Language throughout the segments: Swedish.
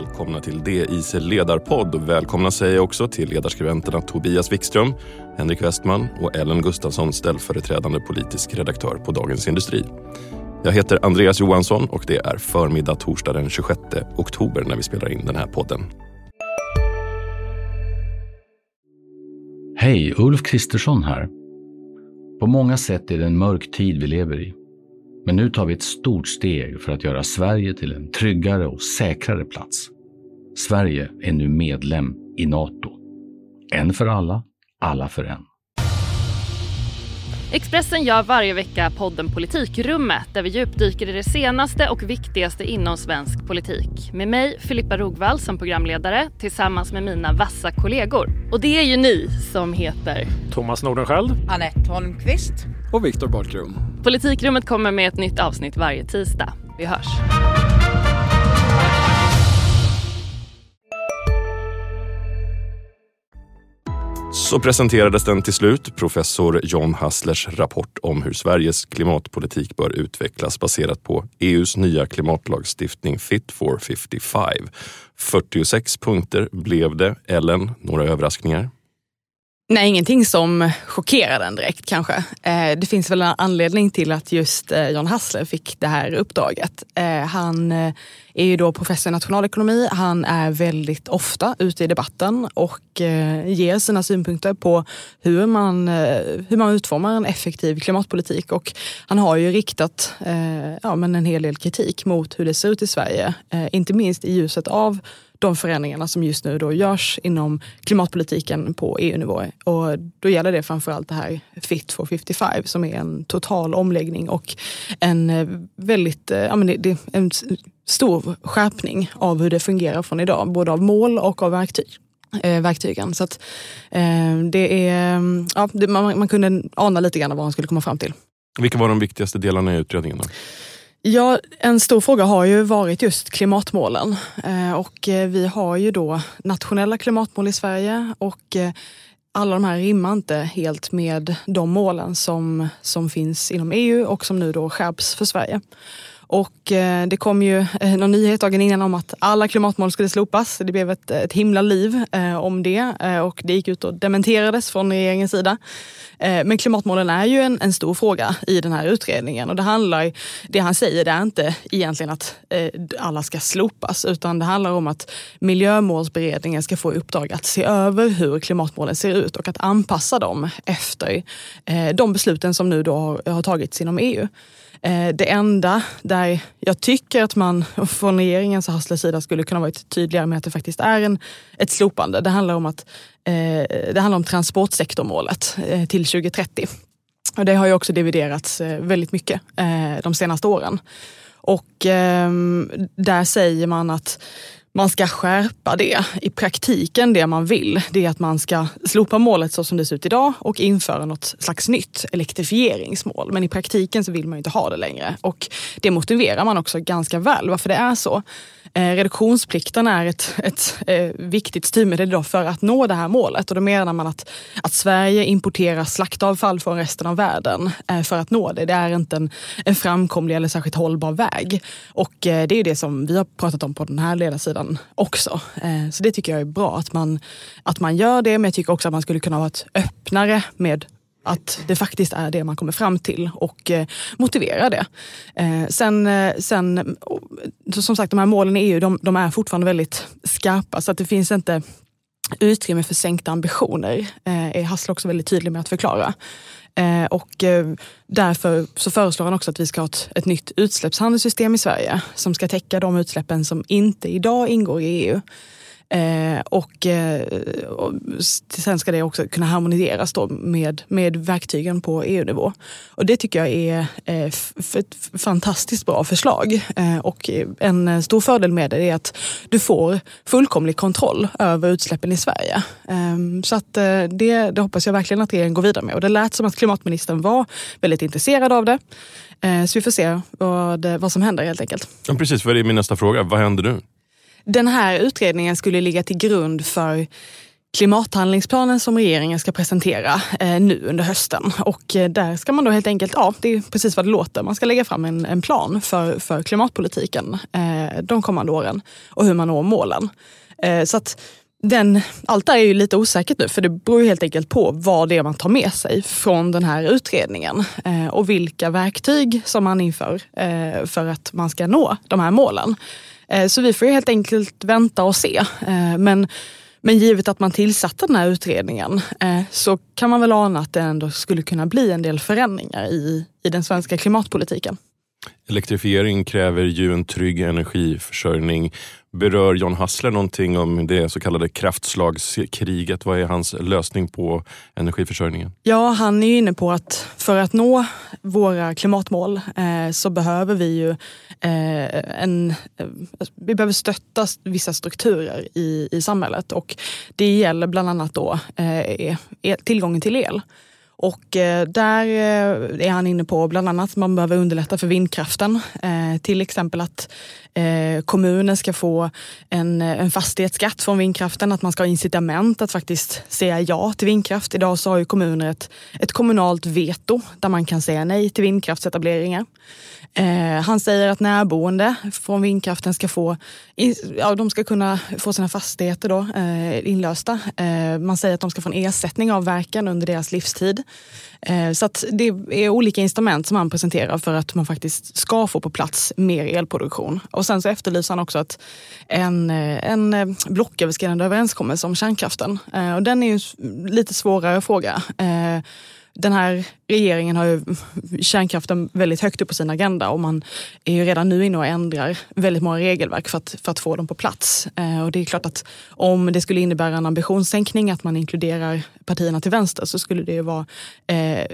välkomna till DIs ledarpodd. Och välkomna säger jag också till ledarskribenterna Tobias Wikström, Henrik Westman och Ellen Gustafsson, ställföreträdande politisk redaktör på Dagens Industri. Jag heter Andreas Johansson och det är förmiddag torsdag den 26 oktober när vi spelar in den här podden. Hej, Ulf Kristersson här. På många sätt är det en mörk tid vi lever i. Men nu tar vi ett stort steg för att göra Sverige till en tryggare och säkrare plats. Sverige är nu medlem i Nato. En för alla, alla för en. Expressen gör varje vecka podden Politikrummet där vi djupdyker i det senaste och viktigaste inom svensk politik. Med mig, Filippa Rogvall, som programledare tillsammans med mina vassa kollegor. Och det är ju ni som heter Thomas Nordenskjöld, Anette Holmqvist och Viktor Bartkron. Politikrummet kommer med ett nytt avsnitt varje tisdag. Vi hörs. Så presenterades den till slut, professor John Hasslers rapport om hur Sveriges klimatpolitik bör utvecklas baserat på EUs nya klimatlagstiftning Fit for 55. 46 punkter blev det. Ellen, några överraskningar? Nej, ingenting som chockerar den direkt kanske. Eh, det finns väl en anledning till att just eh, John Hassler fick det här uppdraget. Eh, han är ju då professor i nationalekonomi. Han är väldigt ofta ute i debatten och ger sina synpunkter på hur man, hur man utformar en effektiv klimatpolitik. Och han har ju riktat ja, men en hel del kritik mot hur det ser ut i Sverige. Inte minst i ljuset av de förändringarna som just nu då görs inom klimatpolitiken på EU-nivå. Och då gäller det framförallt det här Fit for 55 som är en total omläggning och en eh, väldigt, eh, ja men det, det, en stor skärpning av hur det fungerar från idag, både av mål och av verktyg eh, verktygen. Så att, eh, det är, mm, ja, det, man, man kunde ana lite grann vad han skulle komma fram till. Vilka var de viktigaste delarna i utredningen? Då? Ja, en stor fråga har ju varit just klimatmålen. Eh, och eh, vi har ju då nationella klimatmål i Sverige och eh, alla de här rimmar inte helt med de målen som, som finns inom EU och som nu då skärps för Sverige. Och eh, det kom ju eh, någon nyhet dagen innan om att alla klimatmål skulle slopas. Det blev ett, ett himla liv eh, om det eh, och det gick ut och dementerades från regeringens sida. Eh, men klimatmålen är ju en, en, stor fråga i den här utredningen och det handlar, det han säger det är inte egentligen att eh, alla ska slopas utan det handlar om att miljömålsberedningen ska få i uppdrag att se över hur klimatmålen ser ut och att anpassa dem efter de besluten som nu då har, har tagits inom EU. Eh, det enda där jag tycker att man från regeringens och Hasslers sida skulle kunna varit tydligare med att det faktiskt är en, ett slopande. Det handlar om, att, eh, det handlar om transportsektormålet eh, till 2030. Och det har ju också dividerats väldigt mycket de senaste åren. Och ehm, där säger man att man ska skärpa det. I praktiken det man vill, det är att man ska slopa målet så som det ser ut idag och införa något slags nytt elektrifieringsmål. Men i praktiken så vill man inte ha det längre. Och det motiverar man också ganska väl varför det är så. Eh, reduktionsplikten är ett, ett eh, viktigt styrmedel idag för att nå det här målet. Och då menar man att, att Sverige importerar slaktavfall från resten av världen eh, för att nå det. Det är inte en, en framkomlig eller särskilt hållbar väg. Och det är det som vi har pratat om på den här ledarsidan också. Eh, så det tycker jag är bra att man, att man gör det. Men jag tycker också att man skulle kunna vara öppnare med att det faktiskt är det man kommer fram till och eh, motivera det. Eh, sen, eh, sen som sagt, de här målen i EU de, de, är fortfarande väldigt skarpa så att det finns inte utrymme för sänkta ambitioner. Eh, är Hassel också väldigt tydlig med att förklara. Eh, och eh, därför så föreslår han också att vi ska ha ett, ett nytt utsläppshandelssystem i Sverige som ska täcka de utsläppen som inte idag ingår i EU. Eh, och, eh, och sen ska det också kunna harmoniseras då med, med verktygen på EU-nivå. Och det tycker jag är eh, ett fantastiskt bra förslag. Eh, och en stor fördel med det är att du får fullkomlig kontroll över utsläppen i Sverige. Ehm, så att eh, det, det hoppas jag verkligen att regeringen går vidare med. Och det lät som att klimatministern var väldigt intresserad av det. Eh, så vi får se vad, vad som händer helt enkelt. Ja, precis, för det är min nästa fråga. Vad händer nu? Den här utredningen skulle ligga till grund för klimathandlingsplanen som regeringen ska presentera eh, nu under hösten. Och eh, där ska man då helt enkelt, ja det är precis vad det låter, man ska lägga fram en, en plan för, för klimatpolitiken eh, de kommande åren och hur man når målen. Eh, så att den, allt det är ju lite osäkert nu för det beror helt enkelt på vad det är man tar med sig från den här utredningen eh, och vilka verktyg som man inför eh, för att man ska nå de här målen. Eh, så vi får helt enkelt vänta och se. Eh, men, men givet att man tillsatte den här utredningen eh, så kan man väl ana att det ändå skulle kunna bli en del förändringar i, i den svenska klimatpolitiken. Elektrifiering kräver ju en trygg energiförsörjning. Berör John Hassler någonting om det så kallade kraftslagskriget? Vad är hans lösning på energiförsörjningen? Ja, han är inne på att för att nå våra klimatmål eh, så behöver vi ju eh, en, eh, vi behöver stötta vissa strukturer i, i samhället och det gäller bland annat då eh, e, e, tillgången till el. Och eh, där eh, är han inne på bland annat att man behöver underlätta för vindkraften. Eh, till exempel att Eh, kommunen ska få en, eh, en fastighetsskatt från vindkraften, att man ska ha incitament att faktiskt säga ja till vindkraft. Idag så har ju kommuner ett, ett kommunalt veto där man kan säga nej till vindkraftsetableringar. Eh, han säger att närboende från vindkraften ska få, ja, de ska kunna få sina fastigheter då, eh, inlösta. Eh, man säger att de ska få en ersättning av verken under deras livstid. Eh, så att det är olika instrument som han presenterar för att man faktiskt ska få på plats mer elproduktion. Och sen så efterlyser han också att en, eh, en eh, blocköverskridande överenskommelse om kärnkraften. Eh, och den är ju lite svårare fråga den här regeringen har ju kärnkraften väldigt högt upp på sin agenda och man är ju redan nu inne och ändrar väldigt många regelverk för att, för att få dem på plats. Eh, och det är klart att om det skulle innebära en ambitionssänkning att man inkluderar partierna till vänster så skulle det ju vara eh,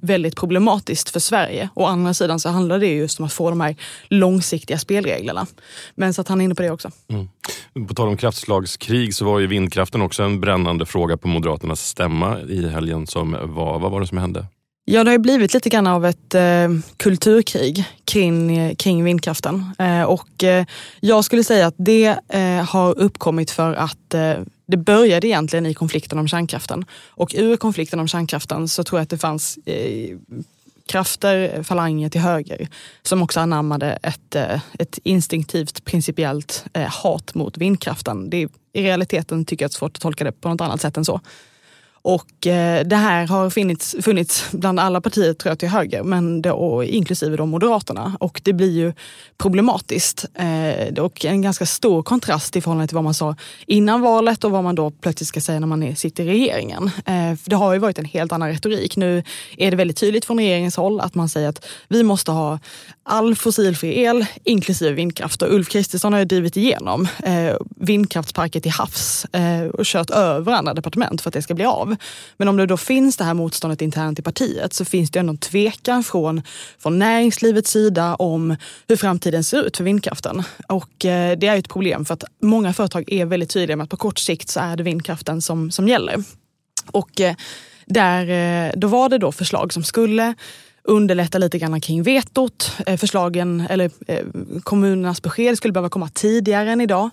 väldigt problematiskt för Sverige. Å andra sidan så handlar det just om att få de här långsiktiga spelreglerna. Men så att han är inne på det också. Mm. På tal om kraftslagskrig så var ju vindkraften också en brännande fråga på Moderaternas stämma i helgen som var. Vad var det som hände? Ja, det har blivit lite grann av ett eh, kulturkrig kring, eh, kring vindkraften. Eh, och eh, jag skulle säga att det eh, har uppkommit för att eh, det började egentligen i konflikten om kärnkraften. Och ur konflikten om kärnkraften så tror jag att det fanns eh, krafter, eh, falanger till höger som också anammade ett, eh, ett instinktivt principiellt hat mot vindkraften. Det, I realiteten tycker jag att det är svårt att tolka det på något annat sätt än så. Och eh, det här har funnits, funnits bland alla partier tror jag till höger, men då, och inklusive de Moderaterna. Och det blir ju problematiskt. Eh, och en ganska stor kontrast i förhållande till vad man sa innan valet och vad man då plötsligt ska säga när man är, sitter i regeringen. Eh, för det har ju varit en helt annan retorik. Nu är det väldigt tydligt från regeringens håll att man säger att vi måste ha all fossilfri el, inklusive vindkraft. Och Ulf Kristersson har ju drivit igenom eh, vindkraftsparker till havs eh, och kört över andra departement för att det ska bli av. Men om det då finns det här motståndet internt i partiet så finns det ändå en tvekan från, från näringslivets sida om hur framtiden ser ut för vindkraften. Och eh, det är ett problem för att många företag är väldigt tydliga med att på kort sikt så är det vindkraften som, som gäller. Och eh, där, eh, då var det då förslag som skulle underlätta lite grann kring vetot. Förslagen, eller kommunernas besked skulle behöva komma tidigare än idag.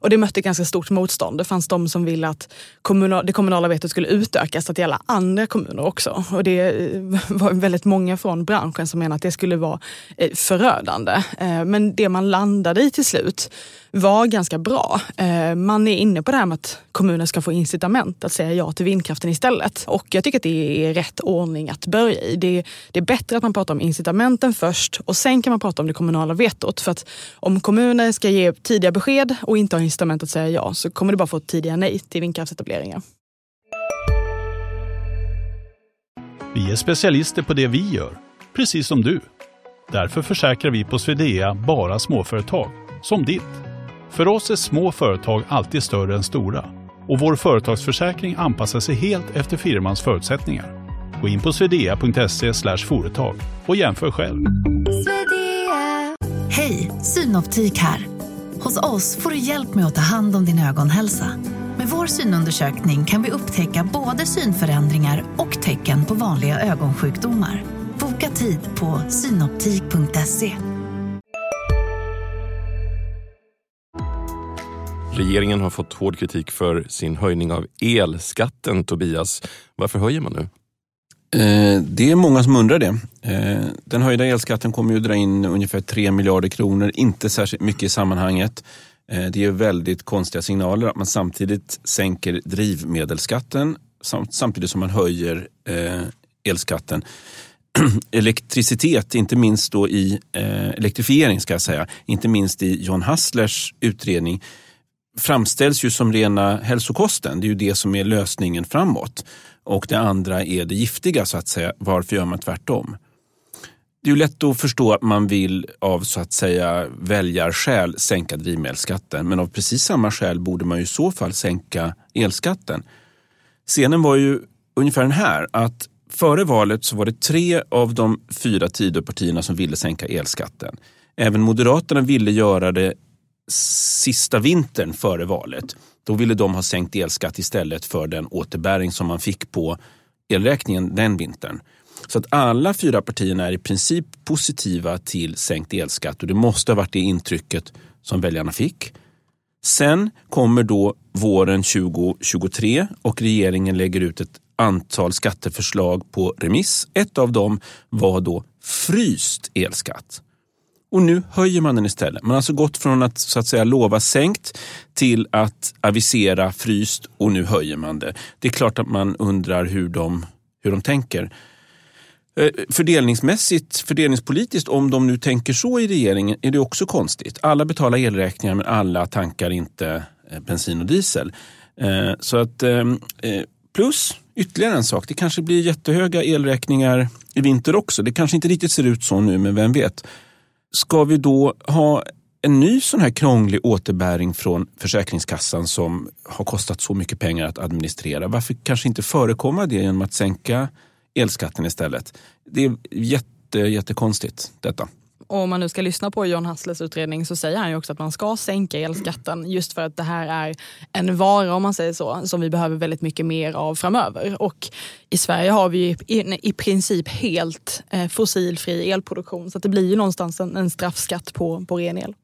Och det mötte ganska stort motstånd. Det fanns de som ville att kommunal, det kommunala vetot skulle utökas att gälla andra kommuner också. Och det eh, var väldigt många från branschen som menade att det skulle vara eh, förödande. Eh, men det man landade i till slut var ganska bra. Man är inne på det här med att kommuner ska få incitament att säga ja till vindkraften istället. Och jag tycker att det är rätt ordning att börja i. Det är, det är bättre att man pratar om incitamenten först och sen kan man prata om det kommunala vetot. För att om kommuner ska ge tidiga besked och inte ha incitament att säga ja så kommer det bara få tidiga nej till vindkraftsetableringar. Vi är specialister på det vi gör, precis som du. Därför försäkrar vi på Swedea bara småföretag, som ditt. För oss är små företag alltid större än stora och vår företagsförsäkring anpassar sig helt efter firmans förutsättningar. Gå in på swedea.se företag och jämför själv. Hej, Synoptik här. Hos oss får du hjälp med att ta hand om din ögonhälsa. Med vår synundersökning kan vi upptäcka både synförändringar och tecken på vanliga ögonsjukdomar. Boka tid på synoptik.se. Regeringen har fått hård kritik för sin höjning av elskatten. Tobias, varför höjer man nu? Eh, det är många som undrar det. Eh, den höjda elskatten kommer ju dra in ungefär 3 miljarder kronor, inte särskilt mycket i sammanhanget. Eh, det är väldigt konstiga signaler att man samtidigt sänker drivmedelsskatten samtidigt som man höjer elskatten. Elektricitet, inte minst då i elektrifiering ska jag säga, inte minst i John Hasslers utredning framställs ju som rena hälsokosten. Det är ju det som är lösningen framåt. Och det andra är det giftiga så att säga. Varför gör man tvärtom? Det är ju lätt att förstå att man vill av så att säga väljarskäl sänka drivmedelsskatten. Men av precis samma skäl borde man ju i så fall sänka elskatten. Scenen var ju ungefär den här att före valet så var det tre av de fyra Tidöpartierna som ville sänka elskatten. Även Moderaterna ville göra det sista vintern före valet. Då ville de ha sänkt elskatt istället för den återbäring som man fick på elräkningen den vintern. Så att alla fyra partierna är i princip positiva till sänkt elskatt och det måste ha varit det intrycket som väljarna fick. Sen kommer då våren 2023 och regeringen lägger ut ett antal skatteförslag på remiss. Ett av dem var då fryst elskatt. Och nu höjer man den istället. Man har alltså gått från att så att säga lova sänkt till att avisera fryst och nu höjer man det. Det är klart att man undrar hur de, hur de tänker. Eh, fördelningsmässigt, fördelningspolitiskt, om de nu tänker så i regeringen, är det också konstigt. Alla betalar elräkningar men alla tankar inte eh, bensin och diesel. Eh, så att Plus ytterligare en sak, det kanske blir jättehöga elräkningar i vinter också. Det kanske inte riktigt ser ut så nu, men vem vet. Ska vi då ha en ny sån här krånglig återbäring från Försäkringskassan som har kostat så mycket pengar att administrera? Varför kanske inte förekomma det genom att sänka elskatten istället? Det är jätte, jättekonstigt detta. Och om man nu ska lyssna på John Hasslers utredning så säger han ju också att man ska sänka elskatten just för att det här är en vara, om man säger så, som vi behöver väldigt mycket mer av framöver. Och i Sverige har vi i, i princip helt eh, fossilfri elproduktion så det blir ju någonstans en, en straffskatt på, på ren el.